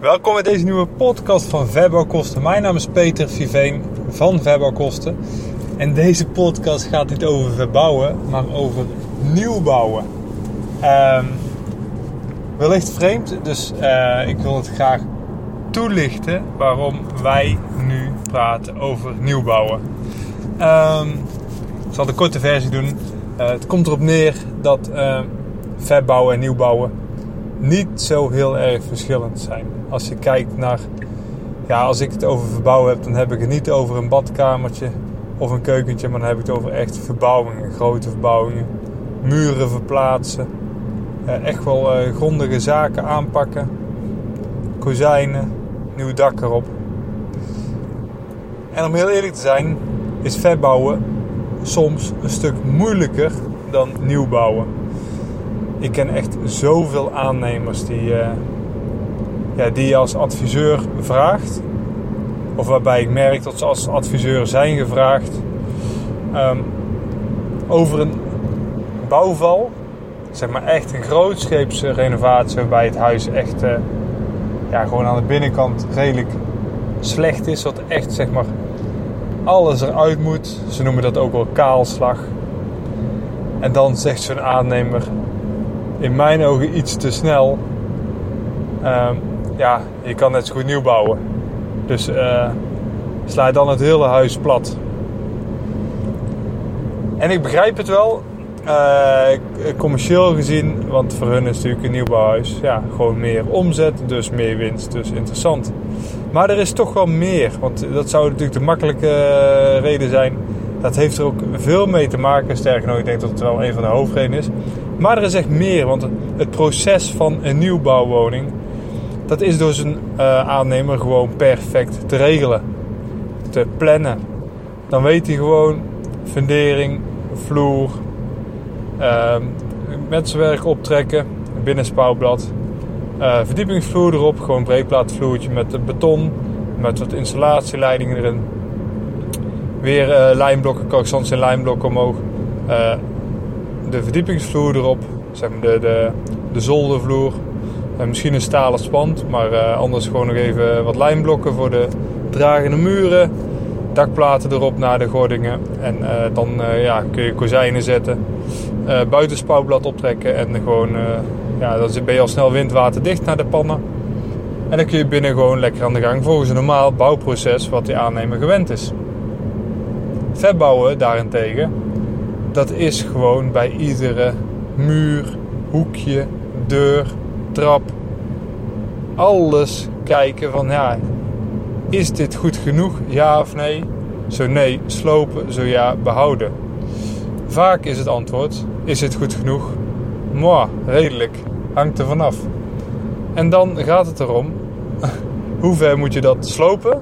Welkom bij deze nieuwe podcast van Verbouwkosten. Mijn naam is Peter Viveen van Verbouwkosten. En deze podcast gaat niet over verbouwen, maar over nieuwbouwen. Um, wellicht vreemd, dus uh, ik wil het graag toelichten waarom wij nu praten over nieuwbouwen. Um, ik zal de korte versie doen. Uh, het komt erop neer dat uh, verbouwen en nieuwbouwen niet zo heel erg verschillend zijn. Als je kijkt naar, ja, als ik het over verbouwen heb, dan heb ik het niet over een badkamertje of een keukentje, maar dan heb ik het over echt verbouwingen, grote verbouwingen, muren verplaatsen, echt wel eh, grondige zaken aanpakken, kozijnen, nieuw dak erop. En om heel eerlijk te zijn, is verbouwen soms een stuk moeilijker dan nieuwbouwen ik ken echt zoveel aannemers die, uh, ja, die je als adviseur vraagt. Of waarbij ik merk dat ze als adviseur zijn gevraagd. Um, over een bouwval. Zeg maar echt een grootscheepse renovatie waarbij het huis echt uh, ja, gewoon aan de binnenkant redelijk slecht is. Wat echt zeg maar alles eruit moet. Ze noemen dat ook wel kaalslag. En dan zegt zo'n aannemer: in mijn ogen iets te snel. Um, ja, je kan net zo goed nieuw bouwen. Dus uh, sla dan het hele huis plat. En ik begrijp het wel, uh, commercieel gezien, want voor hun is natuurlijk een nieuwbouwhuis ja, gewoon meer omzet, dus meer winst, dus interessant. Maar er is toch wel meer, want dat zou natuurlijk de makkelijke reden zijn. Dat heeft er ook veel mee te maken. Sterker nog, ik denk dat het wel een van de hoofdredenen is. Maar er is echt meer, want het proces van een nieuwbouwwoning, dat is door zijn uh, aannemer gewoon perfect te regelen, te plannen. Dan weet hij gewoon fundering, vloer, uh, mensenwerk optrekken, binnenspouwblad, uh, verdiepingsvloer erop, gewoon breedplaatvloertje met beton, met wat installatieleidingen erin. Weer uh, lijnblokken, coaxants en lijnblokken omhoog. De verdiepingsvloer erop, zeg maar de, de, de zoldervloer. En misschien een stalen spand, maar uh, anders gewoon nog even wat lijnblokken voor de dragende muren. Dakplaten erop naar de gordingen. En uh, dan ja, kun je kozijnen zetten. buitenspouwblad optrekken en gewoon, ja, dan ben je al snel windwaterdicht naar de pannen. En dan kun je binnen gewoon lekker aan de gang volgens een normaal bouwproces wat die aannemer gewend is. Verbouwen daarentegen dat is gewoon bij iedere muur, hoekje, deur, trap, alles kijken van ja, is dit goed genoeg? Ja of nee? Zo nee, slopen, zo ja, behouden. Vaak is het antwoord, is het goed genoeg? Moi, redelijk, hangt er vanaf. En dan gaat het erom, hoe ver moet je dat slopen?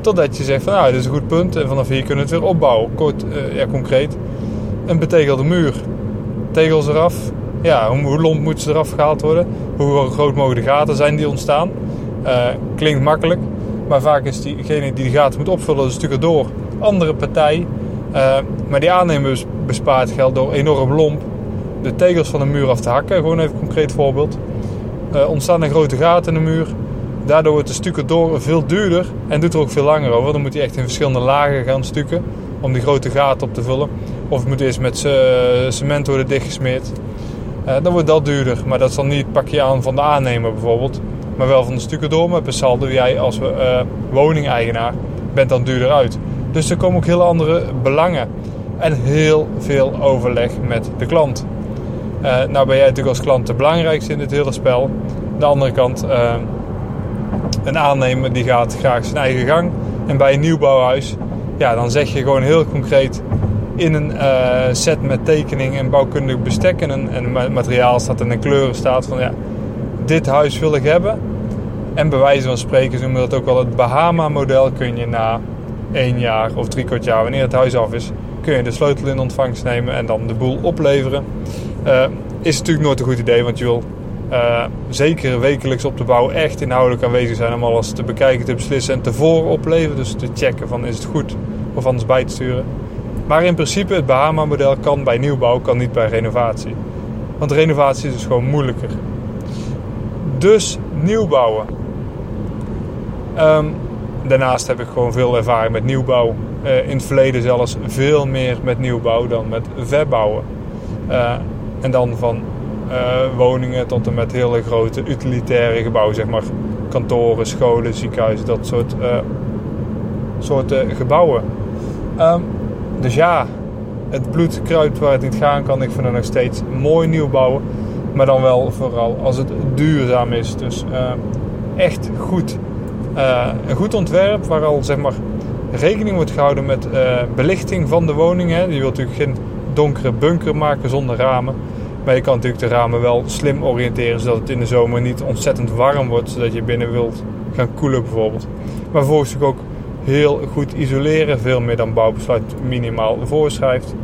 Totdat je zegt van nou, dit is een goed punt en vanaf hier kunnen we het weer opbouwen. Kort, uh, ja, concreet een betegelde muur. Tegels eraf. Ja, hoe, hoe lomp moeten ze eraf gehaald worden? Hoe groot mogen de gaten zijn die ontstaan? Uh, klinkt makkelijk, maar vaak is diegene die de gaten moet opvullen een stuk erdoor. Andere partij, uh, maar die aannemer bespaart geld door enorm lomp de tegels van de muur af te hakken. Gewoon even een concreet voorbeeld. Uh, ontstaan er grote gaten in de muur. Daardoor wordt de stukken door veel duurder en doet er ook veel langer over. Dan moet hij echt in verschillende lagen gaan stukken om die grote gaten op te vullen. Of het moet eerst met cement worden dichtgesmeerd. Uh, dan wordt dat duurder, maar dat dan niet het pakje aan van de aannemer bijvoorbeeld. maar wel van de stukken door. Maar per saldo, jij als uh, woningeigenaar bent dan duurder uit. Dus er komen ook heel andere belangen. En heel veel overleg met de klant. Nou ben jij natuurlijk als klant de belangrijkste in dit hele spel. Aan de andere kant, een aannemer die gaat graag zijn eigen gang. En bij een nieuwbouwhuis, ja, dan zeg je gewoon heel concreet in een uh, set met tekening en bouwkundig bestek en een, en materiaal staat en een kleuren staat van ja, dit huis wil ik hebben. En bij wijze van spreken noemen we dat ook wel het Bahama-model. Kun je na één jaar of drie kwart jaar, wanneer het huis af is, kun je de sleutel in ontvangst nemen en dan de boel opleveren. Uh, is natuurlijk nooit een goed idee, want je wil uh, zeker wekelijks op de bouw echt inhoudelijk aanwezig zijn om alles te bekijken, te beslissen en tevoren opleveren. Dus te checken van is het goed of anders bij te sturen. Maar in principe, het Bahama-model kan bij nieuwbouw, kan niet bij renovatie. Want renovatie is dus gewoon moeilijker. Dus nieuwbouwen. Um, daarnaast heb ik gewoon veel ervaring met nieuwbouw. Uh, in het verleden zelfs veel meer met nieuwbouw dan met verbouwen. Uh, en dan van uh, woningen tot en met hele grote utilitaire gebouwen, zeg maar kantoren, scholen, ziekenhuizen, dat soort, soorten gebouwen. Um, dus ja, het bloed kruipt waar het niet gaan kan. Ik vind het nog steeds mooi nieuw bouwen. Maar dan wel vooral als het duurzaam is. Dus uh, echt goed. Uh, een goed ontwerp waar al zeg maar rekening wordt gehouden met uh, belichting van de woning. Hè. Je wilt natuurlijk geen donkere bunker maken zonder ramen. Maar je kan natuurlijk de ramen wel slim oriënteren zodat het in de zomer niet ontzettend warm wordt. Zodat je binnen wilt gaan koelen bijvoorbeeld. Maar vervolgens ook heel goed isoleren. Veel meer dan bouwbesluit minimaal voorschrijft.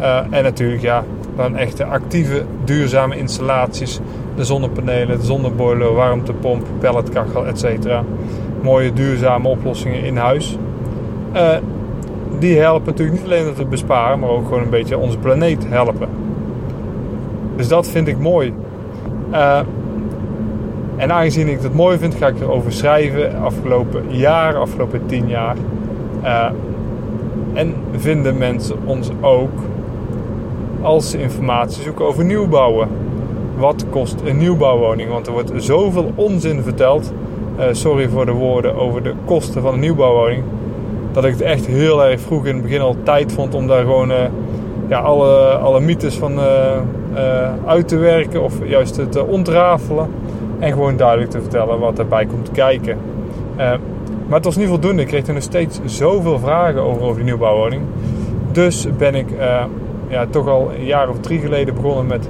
Uh, en natuurlijk ja, dan echte actieve duurzame installaties. De zonnepanelen, de zonneboiler, warmtepomp, pelletkachel, etc. Mooie duurzame oplossingen in huis. Uh, die helpen natuurlijk niet alleen te besparen, maar ook gewoon een beetje onze planeet helpen. Dus dat vind ik mooi. Uh, en aangezien ik dat mooi vind, ga ik erover schrijven. Afgelopen jaar, afgelopen tien jaar. Uh, en vinden mensen ons ook als ze informatie zoeken over nieuwbouwen. Wat kost een nieuwbouwwoning? Want er wordt zoveel onzin verteld. Uh, sorry voor de woorden over de kosten van een nieuwbouwwoning. Dat ik het echt heel erg vroeg in het begin al tijd vond om daar gewoon uh, ja, alle, alle mythes van uit te werken. Of juist te ontrafelen. En gewoon duidelijk te vertellen wat erbij komt kijken. Uh, maar het was niet voldoende. Ik kreeg er nog steeds zoveel vragen over, over die nieuwbouwwoning. Dus ben ik uh, ja, toch al een jaar of drie geleden begonnen met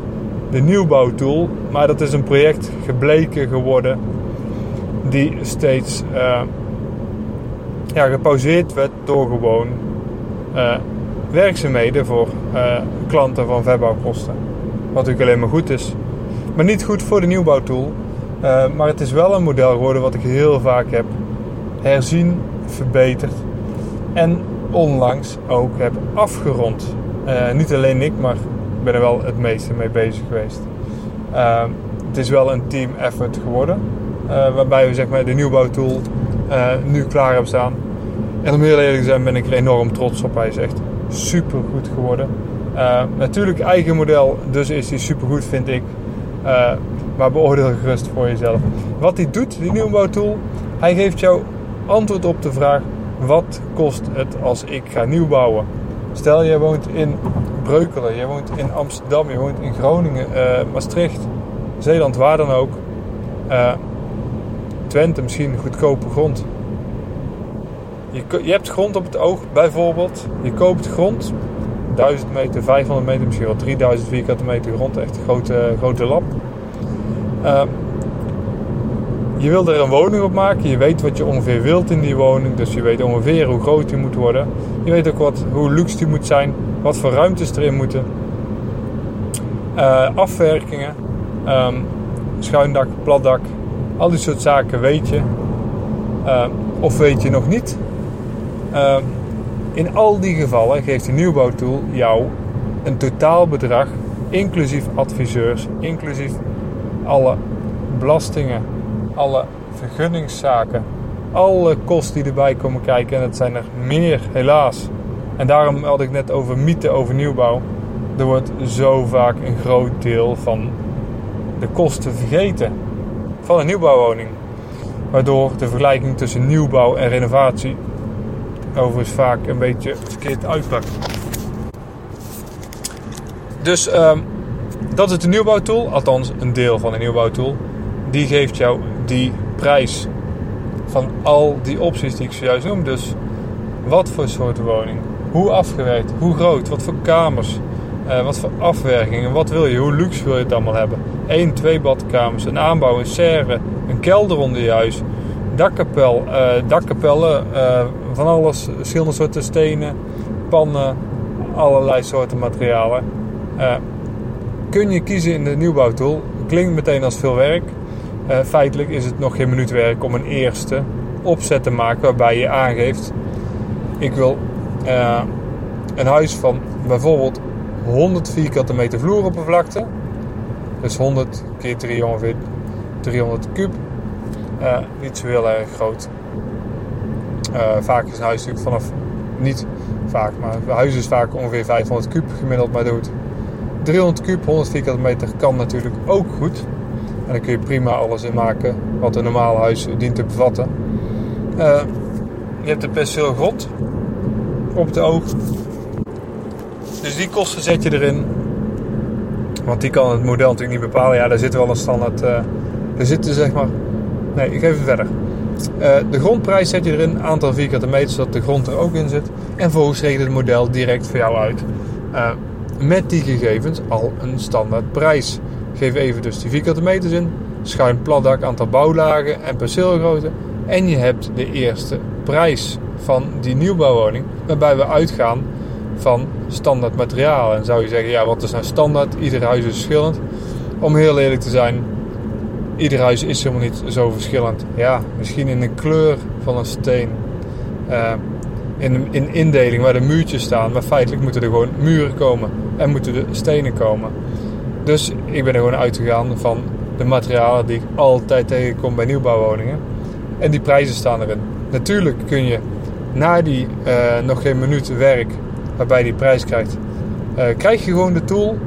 de nieuwbouwtool. Maar dat is een project gebleken geworden die steeds uh, ja, gepauzeerd werd door gewoon werkzaamheden voor klanten van verbouwkosten. Wat natuurlijk alleen maar goed is. Maar niet goed voor de nieuwbouwtool. Uh, maar het is wel een model geworden wat ik heel vaak heb herzien, verbeterd en onlangs ook heb afgerond. Uh, niet alleen ik, maar ik ben er wel het meeste mee bezig geweest. Uh, het is wel een team effort geworden, waarbij we zeg maar, de nieuwbouwtool nu klaar hebben staan. En om heel eerlijk te zijn ben ik er enorm trots op. Hij is echt super goed geworden. natuurlijk eigen model, dus is hij super goed vind ik. Maar beoordeel gerust voor jezelf. Wat hij doet, die nieuwbouwtool, hij geeft jou antwoord op de vraag: wat kost het als ik ga nieuwbouwen? Stel, je woont in Breukelen, je woont in Amsterdam, je woont in Groningen, uh, Maastricht, Zeeland, waar dan ook. Uh, Twente, misschien goedkope grond. Je, je hebt grond op het oog, bijvoorbeeld. Je koopt grond, 1000 meter, 500 meter, misschien wel 3000 vierkante meter grond. Echt een grote, grote lab. Uh, je wil er een woning op maken. Je weet wat je ongeveer wilt in die woning. Dus je weet ongeveer hoe groot die moet worden. Je weet ook wat, hoe luxe die moet zijn. Wat voor ruimtes erin moeten. Uh, afwerkingen. Um, schuindak, platdak. Al die soort zaken weet je. Uh, of weet je nog niet. In al die gevallen geeft de nieuwbouwtool jou een totaalbedrag. Inclusief adviseurs. Inclusief alle belastingen, alle vergunningszaken, alle kosten die erbij komen kijken. En dat zijn er meer, helaas. En daarom had ik net over mythe over nieuwbouw. Er wordt zo vaak een groot deel van de kosten vergeten van een nieuwbouwwoning. Waardoor de vergelijking tussen nieuwbouw en renovatie overigens vaak een beetje verkeerd uitpakt. Dus ehm, dat is de nieuwbouwtool, althans een deel van de nieuwbouwtool. Die geeft jou die prijs van al die opties die ik zojuist noem. Dus wat voor soort woning, hoe afgewerkt, hoe groot, wat voor kamers, uh, wat voor afwerkingen, wat wil je, hoe luxe wil je het allemaal hebben. 1, 2 badkamers, een aanbouw, een serre, een kelder onder je huis, dakkapel, uh, dakkapellen, uh, van alles, verschillende soorten stenen, pannen, allerlei soorten materialen. Kun je kiezen in de nieuwbouwtool. Klinkt meteen als veel werk. feitelijk is het nog geen minuut werk om een eerste opzet te maken waarbij je aangeeft: ik wil een huis van bijvoorbeeld 100 vierkante meter vloeroppervlakte. Dus 100 keer 3 ongeveer 300 kub. Uh, niet zo heel erg groot. Vaak is een huis natuurlijk vanaf, niet vaak, maar een huis is vaak ongeveer 500 kub gemiddeld maar doet. 300 kub, 100 vierkante meter kan natuurlijk ook goed. En dan kun je prima alles in maken wat een normaal huis dient te bevatten. Uh, je hebt de perceel grond op de oog. Dus die kosten zet je erin. Want die kan het model natuurlijk niet bepalen. Ja, daar zit wel een standaard. Uh, er zitten zeg maar. Nee, ik geef het verder. Uh, de grondprijs zet je erin, aantal vierkante meters, zodat de grond er ook in zit. En vervolgens regelt het model direct voor jou uit. Met die gegevens al een standaard prijs. Geef even dus die vierkante meters in, schuin platdak, aantal bouwlagen en perceelgrootte. En je hebt de eerste prijs van die nieuwbouwwoning, waarbij we uitgaan van standaard materiaal. En zou je zeggen, ja, wat is nou standaard? Ieder huis is verschillend. Om heel eerlijk te zijn, ieder huis is helemaal niet zo verschillend. Ja, misschien in de kleur van een steen. Uh, in, in indeling waar de muurtjes staan. Maar feitelijk moeten er gewoon muren komen. En moeten de stenen komen. Dus ik ben er gewoon uitgegaan van de materialen die ik altijd tegenkom bij nieuwbouwwoningen. En die prijzen staan erin. Natuurlijk kun je na die uh, nog geen minuut werk waarbij die prijs krijgt, uh, krijg je gewoon de tool.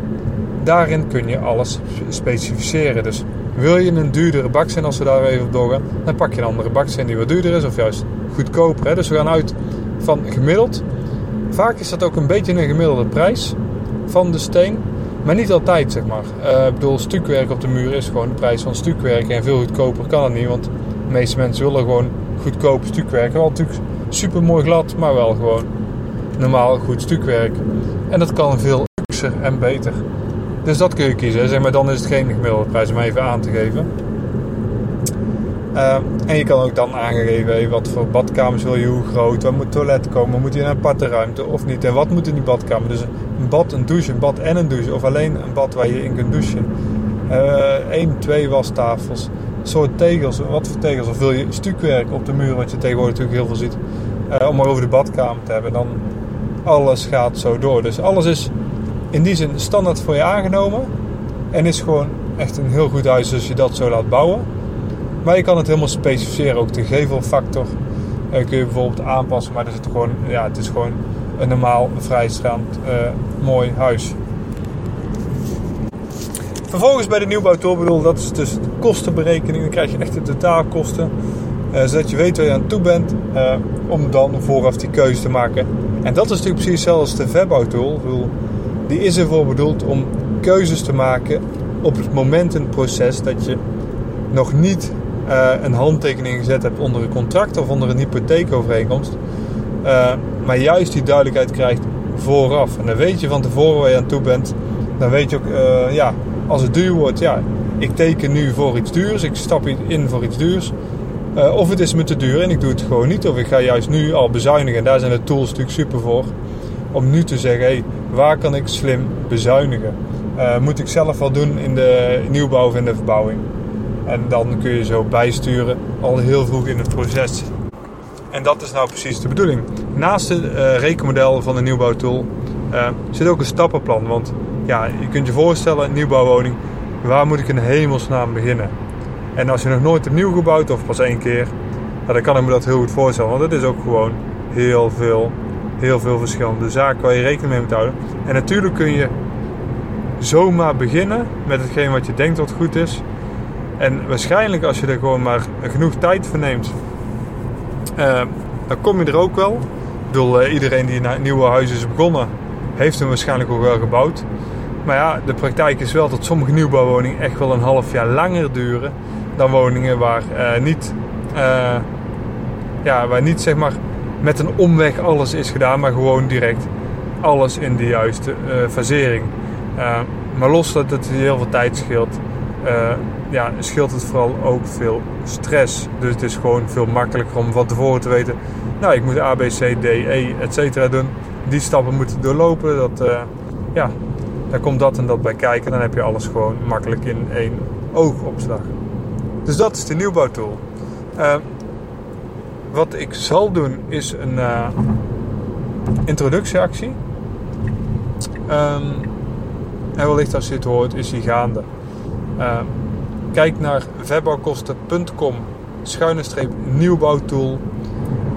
Daarin kun je alles specificeren. Dus wil je een duurdere baksteen, als we daar even op doorgaan, dan pak je een andere baksteen die wat duurder is of juist goedkoper. Hè? Dus we gaan uit van gemiddeld. Vaak is dat ook een beetje een gemiddelde prijs van de steen. Maar niet altijd, zeg maar. Uh, ik bedoel, stukwerk op de muur is gewoon de prijs van stukwerk. En veel goedkoper kan het niet, want de meeste mensen willen gewoon goedkoop stukwerk. Wel natuurlijk super mooi glad, maar wel gewoon normaal goed stukwerk. En dat kan veel luxer en beter. Dus dat kun je kiezen. Zeg maar, dan is het geen gemiddelde prijs om even aan te geven. Uh, en je kan ook dan aangeven wat voor badkamers wil je, hoe groot, waar moet toilet komen, moet je in een aparte ruimte of niet. En wat moet in die badkamer. Dus een bad, een douche, een bad en een douche. Of alleen een bad waar je in kunt douchen. Eén, uh, twee wastafels. soort tegels, wat voor tegels. Of wil je stukwerk op de muur, wat je tegenwoordig natuurlijk heel veel ziet. Uh, om maar over de badkamer te hebben. Dan alles gaat zo door. Dus alles is in die zin standaard voor je aangenomen. En is gewoon echt een heel goed huis als je dat zo laat bouwen. Maar je kan het helemaal specificeren. Ook de gevelfactor uh, kun je bijvoorbeeld aanpassen. Maar het is gewoon, ja, het is gewoon een normaal vrijstaand uh, mooi huis. Vervolgens bij de nieuwbouwtool bedoel, dat is dus de kostenberekening. Dan krijg je echt de totaalkosten. Uh, zodat je weet waar je aan toe bent. om dan vooraf die keuze te maken en dat is natuurlijk precies als de verbouwtool. Die is ervoor bedoeld om keuzes te maken op het moment in het proces dat je nog niet uh, een handtekening gezet hebt onder een contract of onder een hypotheekovereenkomst. Uh, maar juist die duidelijkheid krijgt vooraf. En dan weet je van tevoren waar je aan toe bent. Dan weet je ook, uh, ja, als het duur wordt, ja, ik teken nu voor iets duurs. Ik stap in voor iets duurs. Of het is me te duur en ik doe het gewoon niet. Of ik ga juist nu al bezuinigen. En daar zijn de tools natuurlijk super voor. Om nu te zeggen, hey, waar kan ik slim bezuinigen? Moet ik zelf wel doen in de nieuwbouw of in de verbouwing? En dan kun je zo bijsturen al heel vroeg in het proces. En dat is nou precies de bedoeling. Naast het uh, rekenmodel van de nieuwbouwtool zit ook een stappenplan. Want ja, je kunt je voorstellen, een nieuwbouwwoning, waar moet ik in hemelsnaam beginnen? En als je nog nooit opnieuw gebouwd of pas één keer, dan kan ik me dat heel goed voorstellen. Want het is ook gewoon heel veel, heel veel verschillende zaken waar je rekening mee moet houden. En natuurlijk kun je zomaar beginnen met hetgeen wat je denkt wat goed is. En waarschijnlijk als je er gewoon maar genoeg tijd voor neemt, uh, dan kom je er ook wel. Ik bedoel, uh, iedereen die naar nieuwe huizen is begonnen, heeft hem waarschijnlijk ook wel gebouwd. Maar ja, de praktijk is wel dat sommige nieuwbouwwoningen echt wel een half jaar langer duren dan woningen waar uh, niet, ja, waar niet zeg maar met een omweg alles is gedaan, maar gewoon direct alles in de juiste fasering. maar los dat het heel veel tijd scheelt, ja, scheelt het vooral ook veel stress. Dus het is gewoon veel makkelijker om van tevoren te weten... nou, ik moet A, B, C, D, E, et cetera doen. Die stappen moeten doorlopen. Dat, uh, ja, daar komt dat en dat bij kijken. Dan heb je alles gewoon makkelijk in één oogopslag. Dus dat is de nieuwbouwtool. Uh, wat ik zal doen is een introductieactie. Um, en wellicht als je het hoort is die gaande. Uh, Kijk naar verbouwkosten.com schuine streep nieuwbouwtool.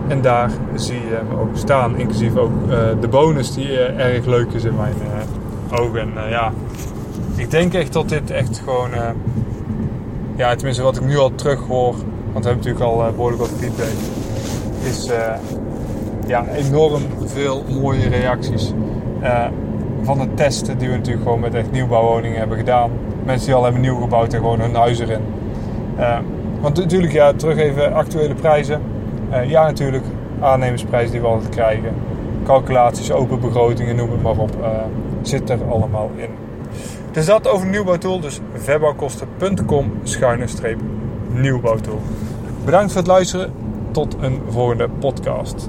En daar zie je hem ook staan. Inclusief ook uh, de bonus die uh, erg leuk is in mijn ogen. En ja, ik denk echt dat dit echt gewoon... ja, tenminste wat ik nu al terug hoor. Want we hebben natuurlijk al behoorlijk wat feedback. Is ja, enorm veel mooie reacties. van de testen die we natuurlijk gewoon met echt nieuwbouwwoningen hebben gedaan mensen die al hebben nieuw gebouwd en gewoon hun huis erin. Uh, want natuurlijk, ja, terug even actuele prijzen. Uh, ja, natuurlijk, aannemersprijzen die we altijd krijgen. Calculaties, open begrotingen, noem het maar op. Uh, zit er allemaal in. Dus dat over nieuwbouwtool. Dus verbouwkosten.com schuine streep nieuwbouwtool. Bedankt voor het luisteren. Tot een volgende podcast.